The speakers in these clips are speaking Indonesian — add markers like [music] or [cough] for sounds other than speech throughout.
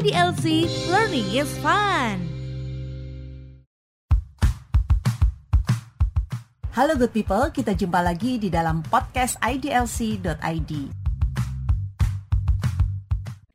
IDLC Learning is Fun. Halo good people, kita jumpa lagi di dalam podcast idlc.id.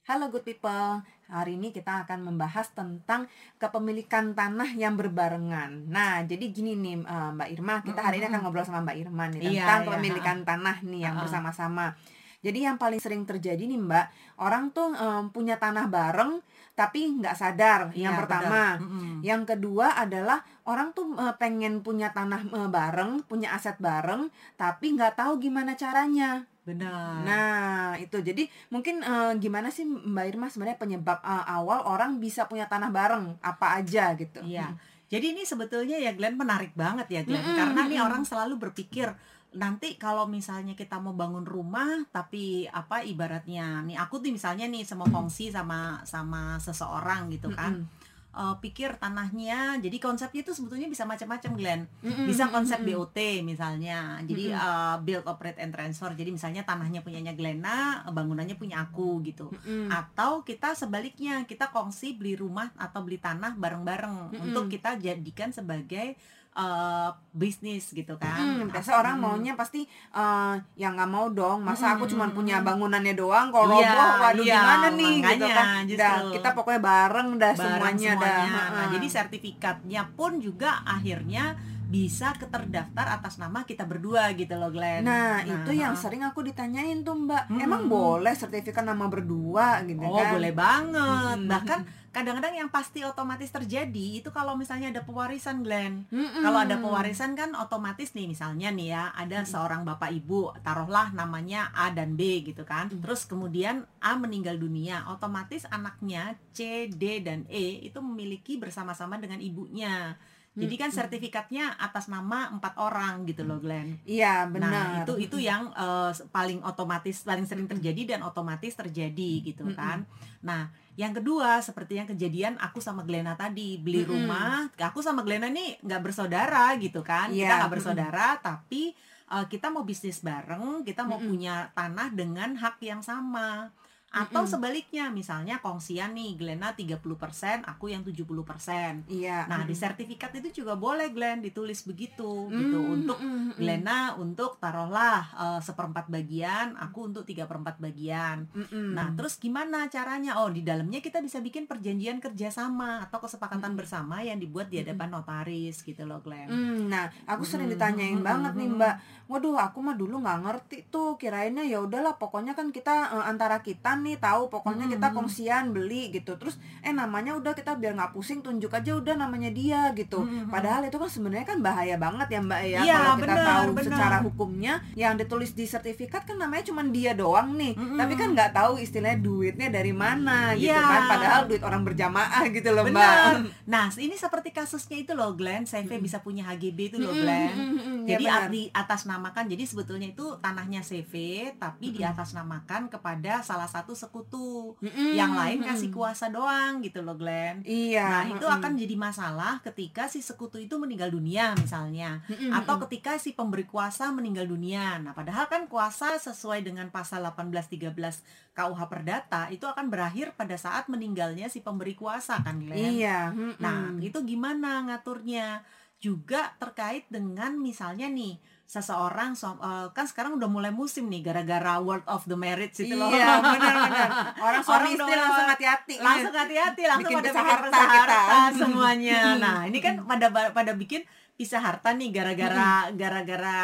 Halo good people, hari ini kita akan membahas tentang kepemilikan tanah yang berbarengan. Nah, jadi gini nih eh, Mbak Irma, kita hari ini akan ngobrol sama Mbak Irma nih Iya, tentang iya, kepemilikan tanah nih yang bersama-sama. Jadi yang paling sering terjadi nih Mbak, orang tuh em, punya tanah bareng tapi nggak sadar. Iya, yang pertama, benar. Mm-mm. yang kedua adalah orang tuh eh, pengen punya tanah eh, bareng, punya aset bareng, tapi nggak tahu gimana caranya. Benar. Nah, itu jadi mungkin eh, gimana sih Mbak Irma sebenarnya penyebab eh, awal orang bisa punya tanah bareng apa aja gitu? Iya. Jadi ini sebetulnya ya Glenn menarik banget ya Glenn Mm-mm, karena nih orang selalu berpikir nanti kalau misalnya kita mau bangun rumah tapi apa ibaratnya nih aku tuh misalnya nih sama kongsi sama sama seseorang gitu kan Mm-mm. Eh, pikir tanahnya jadi konsepnya itu sebetulnya bisa macam-macam Glenn Mm-mm, bisa konsep mm-mm. BOT misalnya jadi eh, build operate and transfer jadi misalnya tanahnya punyanya Glenna bangunannya punya aku gitu Mm-mm. atau kita sebaliknya kita kongsi beli rumah atau beli tanah bareng-bareng Mm-mm. untuk kita jadikan sebagai eh, bisnis gitu kan Mm, biasa orang Mm. maunya pasti eh yang nggak mau dong masa aku Mm-mm, cuma mm-mm. punya bangunannya doang kalau Iya, roboh waduh iya, gimana nih gitu makanya, kan justru. Dah, kita pokoknya bareng dah bareng semuanya, dah Nah, jadi sertifikatnya pun juga akhirnya bisa keterdaftar atas nama kita berdua gitu loh Glenn. Nah, itu yang ha. sering aku ditanyain tuh Mbak. Mm-mm. Emang boleh sertifikat nama berdua gitu Oh kan? boleh banget. Mm-mm. Bahkan kadang-kadang yang pasti otomatis terjadi itu kalau misalnya ada pewarisan Glenn. Mm-mm. Kalau ada pewarisan kan otomatis nih misalnya nih ya ada seorang bapak ibu taruhlah namanya A dan B gitu kan. Mm. Terus kemudian A meninggal dunia, otomatis anaknya C, D dan E itu memiliki bersama-sama dengan ibunya. Jadi kan sertifikatnya atas nama empat orang gitu loh Glenn. Iya, benar. Nah itu itu yang eh, paling otomatis paling sering terjadi dan otomatis terjadi gitu kan. Nah yang kedua seperti yang kejadian aku sama Glenna tadi beli rumah, aku sama Glenna nih nggak bersaudara gitu kan, kita Iya, nggak bersaudara tapi eh, kita mau bisnis bareng, kita mau punya tanah dengan hak yang sama. Atau Mm-mm. sebaliknya misalnya kongsian nih Glenna 30%, aku yang 70%. Iya. Nah, di mm-mm. sertifikat itu juga boleh Glenn ditulis begitu Mm, gitu untuk mm-mm, mm-mm. Glenna untuk taruhlah eh, seperempat bagian, aku untuk tiga perempat bagian. Mm-mm. Nah, terus gimana caranya? Oh, di dalamnya kita bisa bikin perjanjian kerjasama atau kesepakatan Mm-mm. bersama yang dibuat di hadapan notaris gitu loh, Glenn. Hmm, nah, aku sering Mm-mm, ditanyain mm-mm, banget nih mm-mm. Mbak. Waduh, aku mah dulu nggak ngerti tuh. Kirainnya ya udahlah, pokoknya kan kita eh, antara kita nih tahu, pokoknya kita Mm-mm. kongsian beli gitu. Terus eh namanya udah kita biar nggak pusing tunjuk aja udah namanya dia gitu. Mm-mm. Padahal itu kan sebenarnya kan bahaya banget ya Mbak ya. Iya, Kalau kita benar, tahu benar. secara hukumnya yang ditulis di sertifikat kan namanya cuma dia doang nih. Tapi kan nggak tahu istilahnya duitnya dari mana gitu Iya. kan. Padahal duit orang berjamaah gitu loh Mbak. [laughs] Nah, ini seperti kasusnya itu loh, Glenn. CV Mm-mm. bisa punya HGB itu loh, Glenn. mm-mm, ya Jadi benar. di atas namakan, jadi sebetulnya itu tanahnya CV, tapi di Mm-mm. atas namakan kepada salah satu sekutu. Mm-mm, Yang lain kasih kuasa doang gitu loh, Glenn. Iya. Nah, itu mm-mm. akan jadi masalah ketika si sekutu itu meninggal dunia misalnya Mm-mm, atau ketika si pemberi kuasa meninggal dunia. Nah, padahal kan kuasa sesuai dengan pasal 1813 KUH Perdata itu akan berakhir pada saat meninggalnya si pemberi kuasa kan, Glenn. Iya. mm-mm. Nah, itu gimana ngaturnya? Juga terkait dengan misalnya nih seseorang suam- eh, kan sekarang udah mulai musim nih gara-gara World of the Marriage itu loh. Iya, [laughs] benar-benar. Orang suami istri udah- langsung hati-hati. langsung hati-hati langsung Bikin pada bikin harta harta [laughs] semuanya. Nah ini kan pada pada bikin pisah harta nih gara-gara gara-gara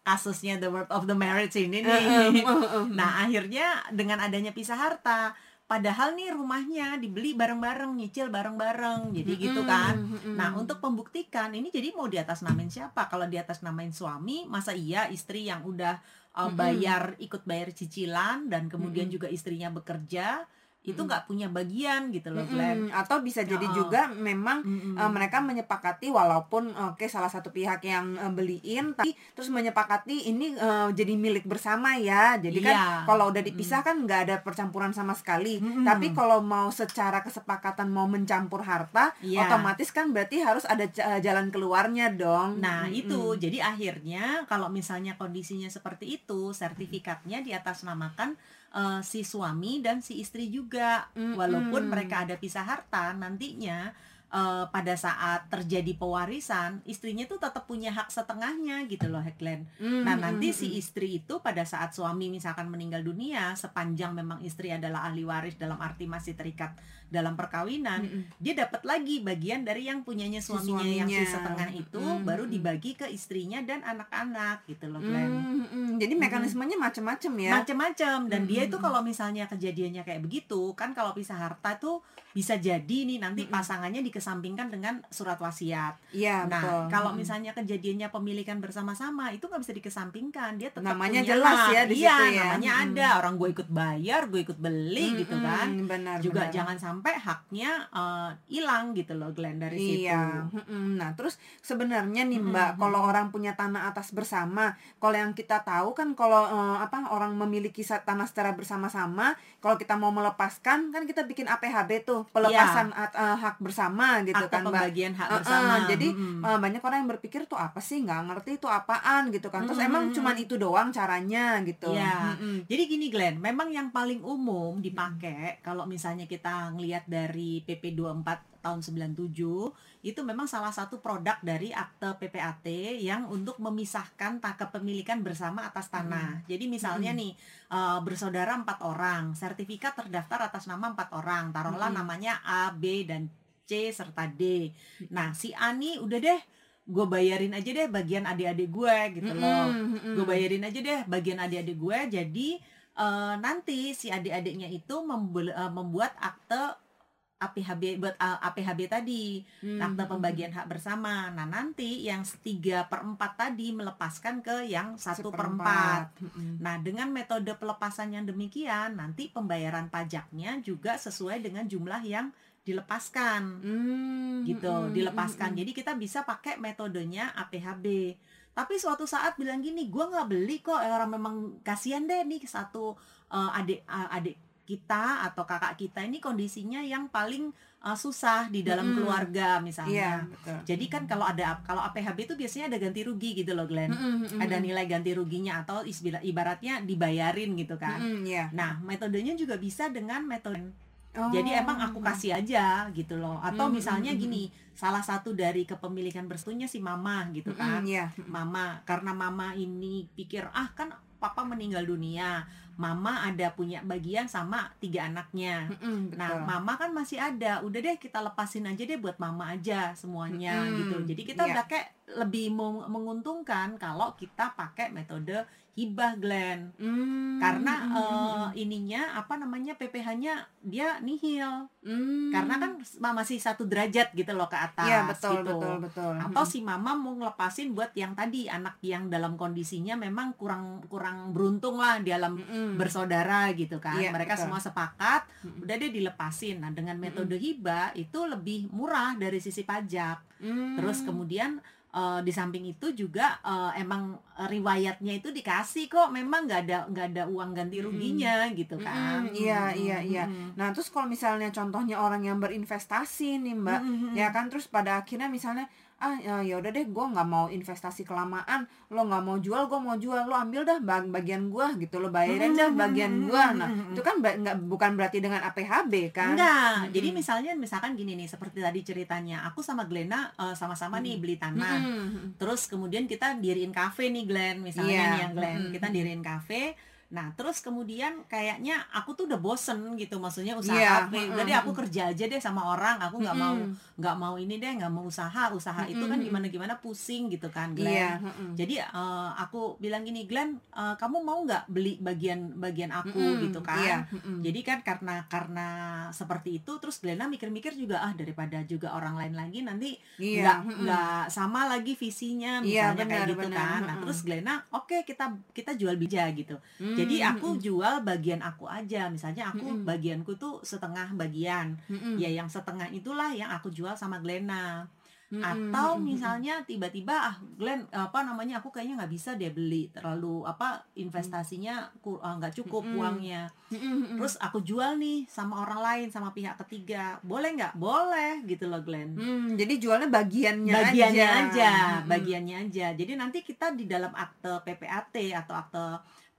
kasusnya the word of the marriage ini nih. Nah akhirnya dengan adanya pisah harta padahal nih rumahnya dibeli bareng-bareng nyicil bareng-bareng jadi gitu kan Nah, untuk pembuktikan ini jadi mau di atas namain siapa? Kalau di atas namain suami, masa iya istri yang udah uh, bayar ikut bayar cicilan dan kemudian Mm-mm. juga istrinya bekerja, itu nggak punya bagian gitu loh, Glenn. Mm-mm. atau bisa jadi Ya, juga memang Mm-mm. eh, mereka menyepakati walaupun oke salah satu pihak yang eh, beliin tapi terus menyepakati ini eh, jadi milik bersama ya jadi kan Iya. kalau udah dipisah kan nggak ada percampuran sama sekali Mm-mm. tapi kalau mau secara kesepakatan mau mencampur harta Iya. otomatis kan berarti harus ada ja- jalan keluarnya dong Nah, Mm-mm. itu jadi akhirnya kalau misalnya kondisinya seperti itu, sertifikatnya di atas namakan eh, si suami dan si istri juga. Mm-mm. Walaupun mereka ada pisah harta, nantinya eh, pada saat terjadi pewarisan, istrinya tuh tetap punya hak setengahnya gitu loh, Heklen. Nah, nanti si istri itu pada saat suami misalkan meninggal dunia, sepanjang memang istri adalah ahli waris dalam arti masih terikat dalam perkawinan, dia dapat lagi bagian dari yang punyanya Si suaminya, yang si suaminya. setengah itu Mm, baru mm. dibagi ke istrinya dan anak-anak gitu loh, Glenn. Jadi mekanismenya macam-macam ya. Macem-macem dan dia itu kalau misalnya kejadiannya kayak begitu kan kalau pisah harta tuh bisa jadi nih nanti Mm-mm. pasangannya dikesampingkan dengan surat wasiat. Iya, Nah, betul. kalau misalnya kejadiannya pemilikan bersama-sama itu nggak bisa dikesampingkan, dia tetap Namanya punya jelas ya di iya, situ ya. namanya Mm. ada orang gue ikut bayar, gue ikut beli gitu Mm-mm, kan. Benar. Juga benar. jangan sampai haknya eh, hilang gitu loh, Glenn dari Iya, situ. mm-mm. nah terus sebenarnya nih Mbak, mm-mm. kalau orang punya tanah atas bersama, kalau yang kita tahu kan kalau eh, apa orang memiliki tanah secara bersama-sama, kalau kita mau melepaskan kan kita bikin APHB tuh, pelepasan at- eh, hak bersama gitu kan Mbak. pembagian hak bersama. jadi Mm-mm. eh, banyak orang yang berpikir tuh apa sih nggak ngerti itu apaan gitu kan, terus Mm-mm, emang cuman itu doang caranya gitu. Iya. Mm-mm. Jadi gini Glenn, memang yang paling umum dipakai kalau misalnya kita ngelihat dari PP 24 tahun 97 itu memang salah satu produk dari akte PPAT yang untuk memisahkan tak kepemilikan bersama atas tanah. Jadi misalnya Mm-mm. nih eh, bersaudara empat orang, sertifikat terdaftar atas nama empat orang, taruhlah Mm-mm. namanya A, B dan C serta D. Nah si A nih udah deh, gue bayarin aja deh bagian adik-adik gue gitu loh Mm-mm, mm-mm. gue bayarin aja deh bagian adik-adik gue jadi eh, nanti si adik-adiknya itu membel- eh, membuat akte APHB buat eh, APHB tadi Mm, akte pembagian hak bersama. Nah nanti yang tiga per empat tadi melepaskan ke yang satu per empat. Mm-mm. nah dengan metode pelepasan yang demikian nanti pembayaran pajaknya juga sesuai dengan jumlah yang dilepaskan. Mm, gitu mm-mm, dilepaskan. mm-mm. jadi kita bisa pakai metodenya APHB tapi suatu saat bilang gini gue nggak beli kok eh, orang memang kasihan deh nih satu eh, adik eh, adik kita atau kakak kita ini kondisinya yang paling eh, susah di dalam Mm-mm. keluarga misalnya betul. jadi kan kalau ada kalau APHB itu biasanya ada ganti rugi gitu loh Glenn Mm-mm, mm-mm. ada nilai ganti ruginya atau ibaratnya dibayarin gitu kan iya. nah metodenya juga bisa dengan metode Oh. jadi emang aku kasih aja gitu loh. Atau Hmm, misalnya hmm, hmm, gini, salah satu dari kepemilikan bersetunya si mama gitu kan. Mm-mm, iya. Mama karena mama ini pikir ah kan papa meninggal dunia. Mama ada punya bagian sama tiga anaknya. Mm-mm, betul. Nah, mama kan masih ada. Udah deh kita lepasin aja deh buat mama aja semuanya Mm-mm, gitu. Jadi kita iya. udah kayak lebih meng- menguntungkan kalau kita pakai metode hibah Glenn Mm, karena mm, mm, eh, ininya apa namanya PPh-nya dia nihil mm. karena kan ma- masih satu derajat gitu loh ke atas Iya, betul, gitu. betul, betul. atau si mama mau ngelepasin buat yang tadi anak yang dalam kondisinya memang kurang kurang beruntung lah di dalam Mm-mm. bersaudara gitu kan Iya, mereka betul. semua sepakat Mm-mm. udah deh dilepasin nah dengan metode hibah itu lebih murah dari sisi pajak Mm. terus kemudian eh, di samping itu juga eh, emang riwayatnya itu dikasih kok memang nggak ada nggak ada uang ganti ruginya gitu kan Mm-mm, iya, iya, iya. Mm-mm. Nah, terus kalau misalnya contohnya orang yang berinvestasi nih, Mbak, Mm-mm. ya kan terus pada akhirnya misalnya ah ya ya udah deh gue nggak mau investasi kelamaan lo nggak mau jual gue mau jual lo ambil dah bag- bagian gue gitu lo bayarin dah bagian gue nah itu kan nggak bukan berarti dengan APHB kan Enggak. Mm-mm. Jadi misalnya misalkan gini nih seperti tadi ceritanya, aku sama Glena eh, sama-sama nih beli tanah. Mm-mm. Terus kemudian kita diriin kafe nih Glenn, misalnya Iya. nih yang Glenn, Mm-mm. kita diriin kafe. Nah, terus kemudian kayaknya aku tuh udah bosen gitu, maksudnya usaha Iya, mm-mm. Udah deh aku kerja aja deh sama orang, aku nggak mau nggak mau ini deh, nggak mau usaha. Usaha itu kan Mm-mm. gimana-gimana pusing gitu kan, Glenn. iya mm-mm. Jadi eh, aku bilang gini, Glenn, eh, kamu mau nggak beli bagian bagian aku gitu kan? iya mm-mm. Jadi kan karena karena seperti itu terus Glena mikir-mikir juga ah daripada juga orang lain lagi nanti iya nggak mm-mm. nggak sama lagi visinya Iya, misalnya kayak benar, gitu benar, kan. Nah, terus Glena oke kita kita jual bija gitu. Mm, Jadi aku mm-mm. jual bagian aku aja. Misalnya aku Mm-mm. bagianku tuh setengah bagian. Mm-mm. Ya yang setengah itulah yang aku jual sama Glena. Mm-mm. Atau misalnya tiba-tiba ah Glenn apa namanya aku kayaknya nggak bisa deh beli terlalu apa investasinya ah, nggak cukup Mm-mm. uangnya. Mm-mm. Terus aku jual nih sama orang lain sama pihak ketiga. Boleh nggak? Boleh gitu loh Glenn. Hmm, jadi jualnya bagiannya, bagiannya aja, Mm-mm. bagiannya aja. Jadi nanti kita di dalam akte PPAT atau akte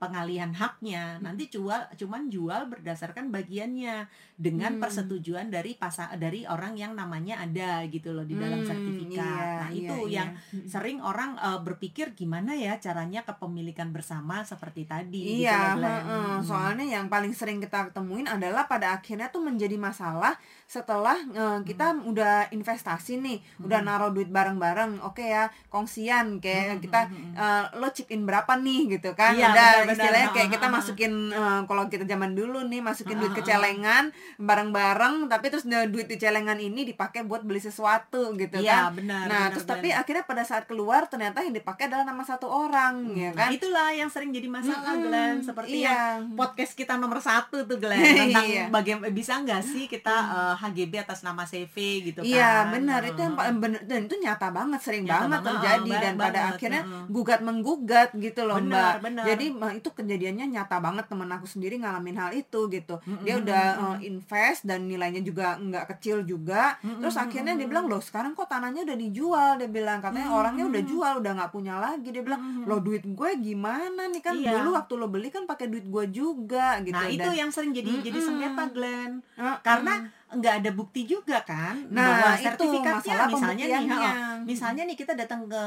pengalihan haknya nanti jual cuman jual berdasarkan bagiannya dengan Hmm. persetujuan dari pasang dari orang yang namanya ada gitu loh di dalam Hmm, sertifikat iya, nah iya, itu iya. yang sering orang eh, berpikir gimana ya caranya kepemilikan bersama seperti tadi gitu Iya, loh, Glenn. heeh. Hmm. soalnya yang paling sering kita temuin adalah pada akhirnya tuh menjadi masalah setelah eh, kita Hmm. udah investasi nih, udah naruh duit bareng-bareng, oke ya, kongsian kayak Hmm, kita hmm, hmm, eh, lo chip in berapa nih gitu kan, Iya, udah. Istilahnya kayak kita masukin eh, kalau kita zaman dulu nih masukin duit ke celengan bareng-bareng, tapi terus duit di celengan ini dipakai buat beli sesuatu gitu Iya, kan. benar. Nah, benar, terus Glenn. tapi akhirnya pada saat keluar ternyata yang dipakai adalah nama satu orang, ya Nah, kan? itulah yang sering jadi masalah Mm-mm, Glenn seperti iya. yang podcast kita nomor satu tuh Glenn [laughs] tentang Iya. bagaimana bisa nggak sih kita eh, HGB atas nama CV gitu Iya kan benar itu yang bener dan itu nyata banget sering Nyata banget banget, terjadi banget dan pada banget, akhirnya heeh. gugat menggugat gitu loh Benar, mbak. benar. Jadi itu kejadiannya nyata banget temen aku sendiri ngalamin hal itu gitu. Mm-mm, Dia udah uh, invest dan nilainya juga nggak kecil juga. Mm-mm, Terus akhirnya dia bilang loh sekarang kok tanahnya udah dijual. Dia bilang katanya Mm-mm. orangnya udah jual udah nggak punya lagi. Dia bilang Mm-mm. lo duit gue gimana nih kan Iya. dulu waktu lo beli kan pakai duit gue juga gitu. Nah itu Dan- yang sering jadi jadi Mm-mm. sengketa Glenn Heeh. karena nggak ada bukti juga kan Nah, bahwa sertifikatnya masalah misalnya nih ha, misalnya nih kita datang ke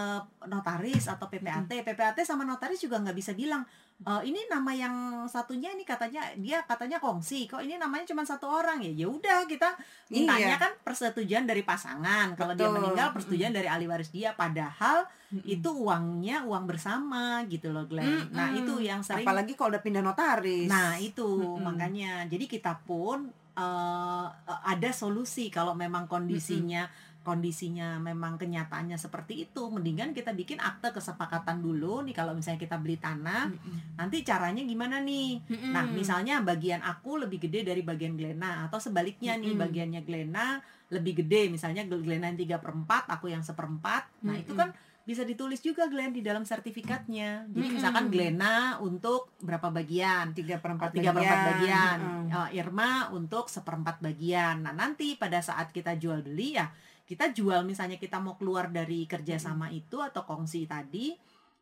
notaris atau PPAT PPAT sama notaris juga nggak bisa bilang "E, ini nama yang satunya ini katanya dia katanya kongsi kok ini namanya cuma satu orang? Ya ya udah kita mintanya Iya. kan persetujuan dari pasangan. Kalau dia meninggal persetujuan dari ahli waris dia. Padahal Mm-mm. itu uangnya uang bersama gitu loh Glenn. Nah Mm-mm. itu yang sering apalagi kalau udah pindah notaris. Nah itu Mm-mm. makanya. Jadi kita pun eh, ada solusi kalau memang kondisinya kondisinya memang kenyataannya seperti itu mendingan kita bikin akte kesepakatan dulu nih kalau misalnya kita beli tanah Mm-mm. nanti caranya gimana nih Mm-mm. nah misalnya bagian aku lebih gede dari bagian Glena atau sebaliknya nih Mm-mm. bagiannya Glena lebih gede misalnya Glena yang tiga perempat aku yang seperempat nah itu Mm-mm. kan bisa ditulis juga Glenn di dalam sertifikatnya. Jadi Mm-mm. misalkan Glena untuk berapa bagian? Tiga perempat tiga perempat bagian, Mm. Eh, Irma untuk seperempat bagian. Nah nanti pada saat kita jual beli ya kita jual misalnya kita mau keluar dari kerjasama itu atau kongsi tadi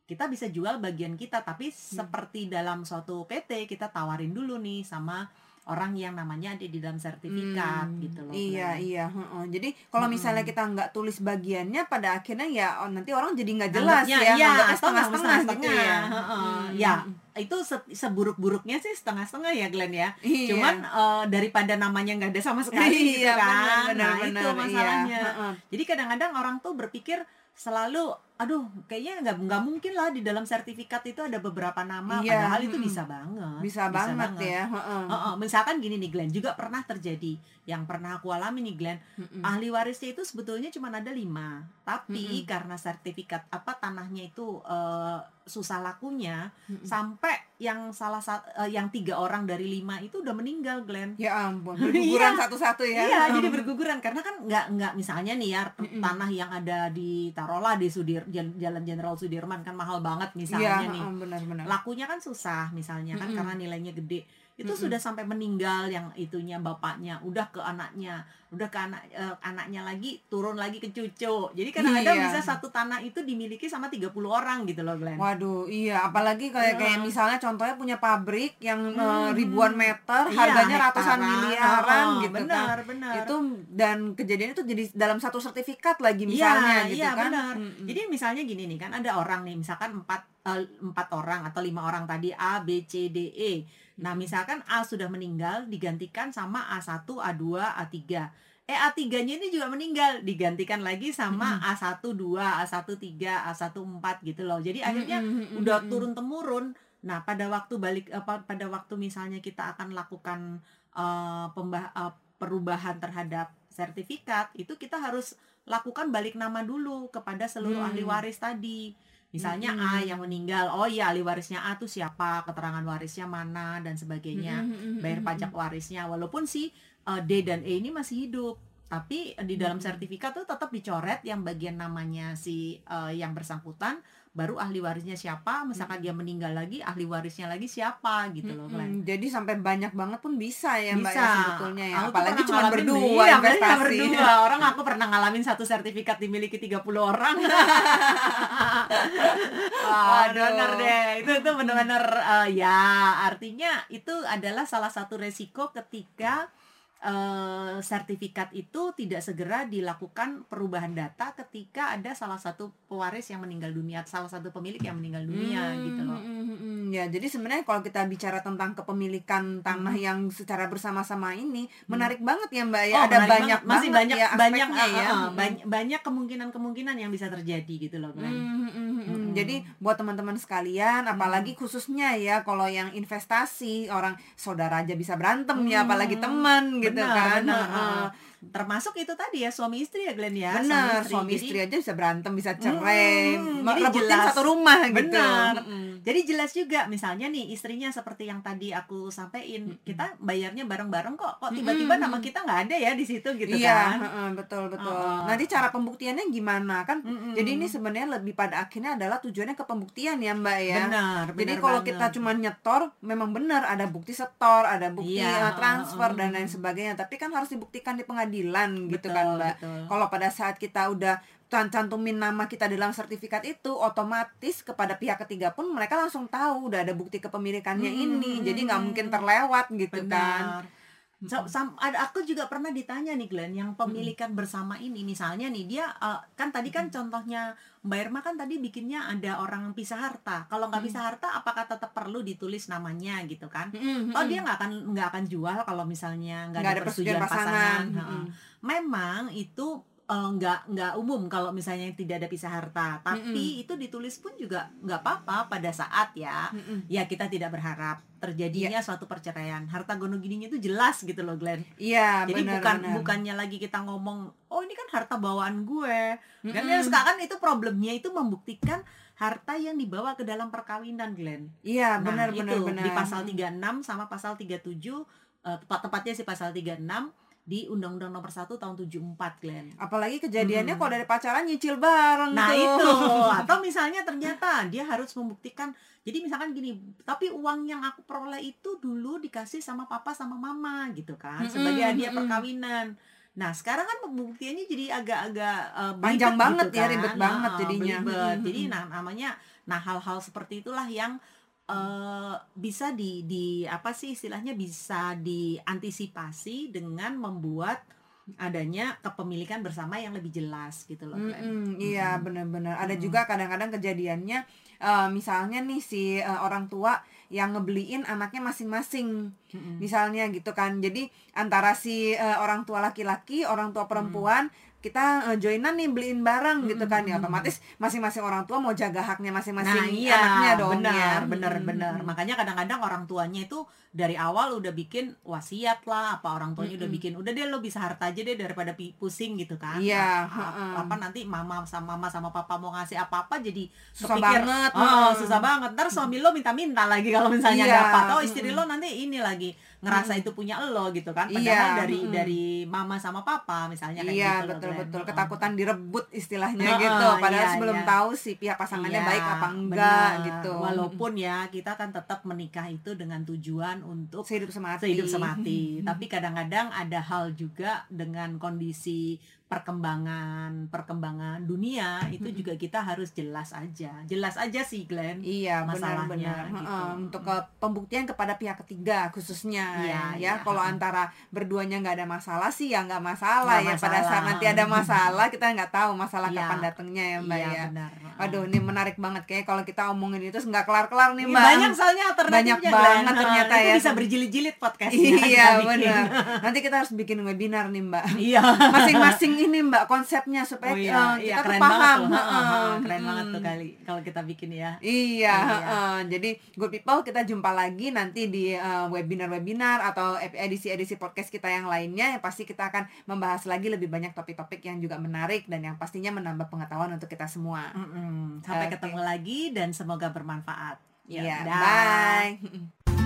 kita bisa jual bagian kita. Tapi seperti dalam suatu PT kita tawarin dulu nih sama orang yang namanya ada di dalam sertifikat Hmm, gitu loh. Iya Glenn. iya. heeh. Jadi kalau Mm-mm. misalnya kita nggak tulis bagiannya, pada akhirnya ya oh, nanti orang jadi nggak jelas Anggapnya, ya, iya, atau setengah-setengah gitu ya. heeh. Hmm, Ya, hmm. Itu se- seburuk-buruknya sih setengah-setengah ya Glenn ya. Iya. Cuman eh, daripada namanya nggak ada sama sekali gitu Iya, kan. benar, benar, nah, benar, itu iya. masalahnya. Heeh. Jadi kadang-kadang orang tuh berpikir selalu aduh kayaknya nggak nggak mungkin lah di dalam sertifikat itu ada beberapa nama Iya, padahal itu bisa banget Bisa, banget, ya. heeh. Heeh, misalkan gini nih Glenn juga pernah terjadi yang pernah aku alami nih Glenn Mm-mm. ahli warisnya itu sebetulnya cuma ada lima tapi Mm-mm. karena sertifikat apa tanahnya itu eh, susah lakunya Mm-mm. sampai yang salah satu yang tiga orang dari lima itu udah meninggal Glenn Ya ampun, [laughs] berguguran Iya. satu-satu ya. Iya, jadi berguguran karena kan nggak nggak misalnya nih ya Mm-mm. tanah yang ada di taruhlah di Sudir Jal- Jalan Jenderal Sudirman kan mahal banget misalnya Iya, nih. heeh, benar-benar. Lakunya kan susah misalnya kan Mm-mm. karena nilainya gede. Itu Mm-mm. sudah sampai meninggal yang itunya bapaknya, udah ke anaknya, udah ke anak eh, anaknya lagi turun lagi ke cucu. Jadi kadang-kadang Iya. bisa satu tanah itu dimiliki sama 30 orang gitu loh Glenn. Waduh, iya, apalagi kayak kayak misalnya contohnya punya pabrik yang eh, Hmm. ribuan meter, Iya, harganya ratusan hektaran. miliaran Oh, gitu kan. benar, benar. Itu dan kejadian itu jadi dalam satu sertifikat lagi Iya, misalnya gitu iya, kan. benar. Mm-mm. Jadi misalnya gini nih kan ada orang nih misalkan empat eh, empat orang atau lima orang tadi A B C D E. Nah misalkan A sudah meninggal digantikan sama A1, A2, A3. Eh A3-nya ini juga meninggal digantikan lagi sama A1, 2, A1, 3, A1, 4 gitu loh. Jadi akhirnya mm-mm, udah turun temurun. Nah pada waktu balik apa pada waktu misalnya kita akan lakukan eh, pembah eh, perubahan terhadap sertifikat itu kita harus lakukan balik nama dulu kepada seluruh Hmm. ahli waris tadi. Misalnya Mm-mm. A yang meninggal, oh iya ahli warisnya A tuh siapa, keterangan warisnya mana dan sebagainya, mm-mm, bayar pajak warisnya. Walaupun si eh, D dan E ini masih hidup, tapi di dalam sertifikat tuh tetap dicoret yang bagian namanya si eh, yang bersangkutan baru ahli warisnya siapa misalkan dia meninggal lagi ahli warisnya lagi siapa gitu loh. Mm-mm. Jadi sampai banyak banget pun bisa ya mbak bisa ya sebetulnya ya. Aku Apalagi cuma berdua iya, investasi. berdua [laughs] orang aku pernah ngalamin satu sertifikat dimiliki 30 orang [laughs] Wah, bener deh itu itu benar-benar eh, ya artinya itu adalah salah satu resiko ketika eh, sertifikat itu tidak segera dilakukan perubahan data ketika ada salah satu pewaris yang meninggal dunia salah satu pemilik yang meninggal dunia Hmm, gitu loh hmm, hmm, hmm. Ya, jadi sebenarnya kalau kita bicara tentang kepemilikan tanah Hmm. yang secara bersama-sama ini menarik banget ya Mbak ya. Oh, Ada banyak banget. masih banyak ya banyak ya. ah, ah, Hmm. banyak, kemungkinan-kemungkinan yang bisa terjadi gitu loh. Hmm, hmm, hmm, hmm. Jadi buat teman-teman sekalian, apalagi khususnya ya kalau yang investasi orang saudara aja bisa berantem ya, Hmm. apalagi teman gitu Benar, kan. benar. Heeh. Termasuk itu tadi ya suami istri ya Glenn ya Benar, suami Jadi- istri aja bisa berantem, bisa cerai, Hmm, jadi rebutin jelas. satu rumah gitu. Benar. Mm. Jadi jelas juga misalnya nih istrinya seperti yang tadi aku sampaikan kita bayarnya bareng-bareng kok kok tiba-tiba Mm-mm. nama kita nggak ada ya di situ gitu iya, kan. betul betul. Heeh. Nanti cara pembuktiannya gimana kan? Mm-mm. Jadi ini sebenarnya lebih pada akhirnya adalah tujuannya ke pembuktian ya Mbak ya. benar. Jadi benar kalau banget. kita cuma nyetor, memang benar ada bukti setor, ada bukti Iya, eh, transfer heeh, dan lain sebagainya. Tapi kan harus dibuktikan di pengadilan gitu Betul, kan Mbak. Kalau pada saat kita udah can- cantumin nama kita dalam sertifikat itu, otomatis kepada pihak ketiga pun mereka langsung tahu udah ada bukti kepemilikannya Hmm, ini. hmm, Jadi nggak hmm. mungkin terlewat gitu kan. So, sam- ada aku juga pernah ditanya nih Glenn yang pemilikan bersama ini. Misalnya nih dia eh, kan tadi kan contohnya Mbak Irma kan tadi bikinnya ada orang pisah harta. Kalau nggak pisah harta apakah tetap perlu ditulis namanya gitu kan? Oh dia nggak akan nggak akan jual kalau misalnya nggak ada, ada persetujuan pasangan. pasangan. Mm-mm. Memang itu eh, nggak nggak umum kalau misalnya tidak ada pisah harta, tapi itu ditulis pun juga nggak apa-apa pada saat ya Mm-mm. ya kita tidak berharap terjadinya suatu perceraian. Harta gono gininya itu jelas gitu loh Glenn. Iya, Jadi benar, bukan benar. bukannya lagi kita ngomong oh ini kan harta bawaan gue. Kan Mm-mm. ya sekarang itu problemnya itu membuktikan harta yang dibawa ke dalam perkawinan Glenn. Iya, Nah, benar itu benar benar. di pasal 36 sama pasal 37 eh, tepat tepatnya sih pasal 36 di Undang-Undang Nomor 1 tahun 74 Glenn. Apalagi kejadiannya Hmm. kalau dari pacaran nyicil bareng Nah, tuh. itu [laughs] atau misalnya ternyata dia harus membuktikan jadi misalkan gini, tapi uang yang aku peroleh itu dulu dikasih sama papa sama mama gitu kan Mm-mm, sebagai hadiah mm-mm. perkawinan. Nah, sekarang kan pembuktiannya jadi agak-agak eh, Panjang belibet banget gitu ya, kan. ribet banget Nah, jadinya. belibet. Mm-mm. Jadi nah namanya nah hal-hal seperti itulah yang eh, bisa di di apa sih istilahnya bisa diantisipasi dengan membuat adanya kepemilikan bersama yang lebih jelas gitu loh. Glenn. Mm-mm, iya Mm-mm. benar-benar ada Mm. juga kadang-kadang kejadiannya eh, misalnya nih si eh, orang tua yang ngebeliin anaknya masing-masing Mm-mm. misalnya gitu kan jadi antara si eh, orang tua laki-laki orang tua perempuan kita eh, joinan nih beliin bareng gitu kan ya Mm-mm. otomatis masing-masing orang tua mau jaga haknya masing-masing Nah iya, anaknya dong benar, ya benar, Mm-mm. benar. Makanya kadang-kadang orang tuanya itu dari awal udah bikin wasiat lah, apa orang tuanya udah Mm-mm. bikin, udah deh lo bisa harta aja deh daripada pusing gitu kan. Iya, heeh. Apa nanti mama sama mama sama papa mau ngasih apa-apa jadi Susah kepikir, banget, Oh, susah banget. Ntar suami lo minta-minta lagi kalau misalnya Iya, dapat. Oh, istri lo nanti ini lagi ngerasa Mm-mm. itu punya lo gitu kan. Iya, Padahal dari mm-mm. dari mama sama papa misalnya kayak Iya gitu loh, betul Glenn. betul ketakutan direbut istilahnya Heeh, gitu padahal iya, sebelum iya. tahu si pihak pasangannya Iya, baik apa enggak benar. gitu Walaupun ya kita kan tetap menikah itu dengan tujuan untuk sehidup semati sehidup semati. Tapi kadang-kadang ada hal juga dengan kondisi perkembangan perkembangan dunia itu juga kita harus jelas aja. Jelas aja sih Glenn. Iya masalahnya gitu. Heeh, untuk ke pembuktian kepada pihak ketiga khususnya Iya, ya iya. kalau antara berduanya nggak ada masalah sih ya nggak masalah Nggak ya pada saat nanti ada masalah kita nggak tahu masalah Iya. kapan datangnya ya mbak Iya, ya benar. Waduh ini menarik banget kayak kalau kita omongin itu nggak kelar-kelar nih Iya, mbak banyak soalnya alternatifnya Banyak Glenn. banget ternyata Itu ya. bisa berjilid-jilid podcastnya iya benar nanti kita harus bikin webinar nih mbak Iya. masing-masing ini mbak konsepnya supaya Oh iya, iya kita keren paham banget tuh. Heeh. Heeh, Keren banget tuh Mm. kali kalau kita bikin ya. Iya, Iya. jadi good people kita jumpa lagi nanti di eh, webinar-webinar atau edisi-edisi podcast kita yang lainnya yang pasti kita akan membahas lagi lebih banyak topik-topik yang juga menarik dan yang pastinya menambah pengetahuan untuk kita semua. Mm-mm. Sampai Oke. ketemu lagi dan semoga bermanfaat. Ya, Iya, dah. bye. [laughs]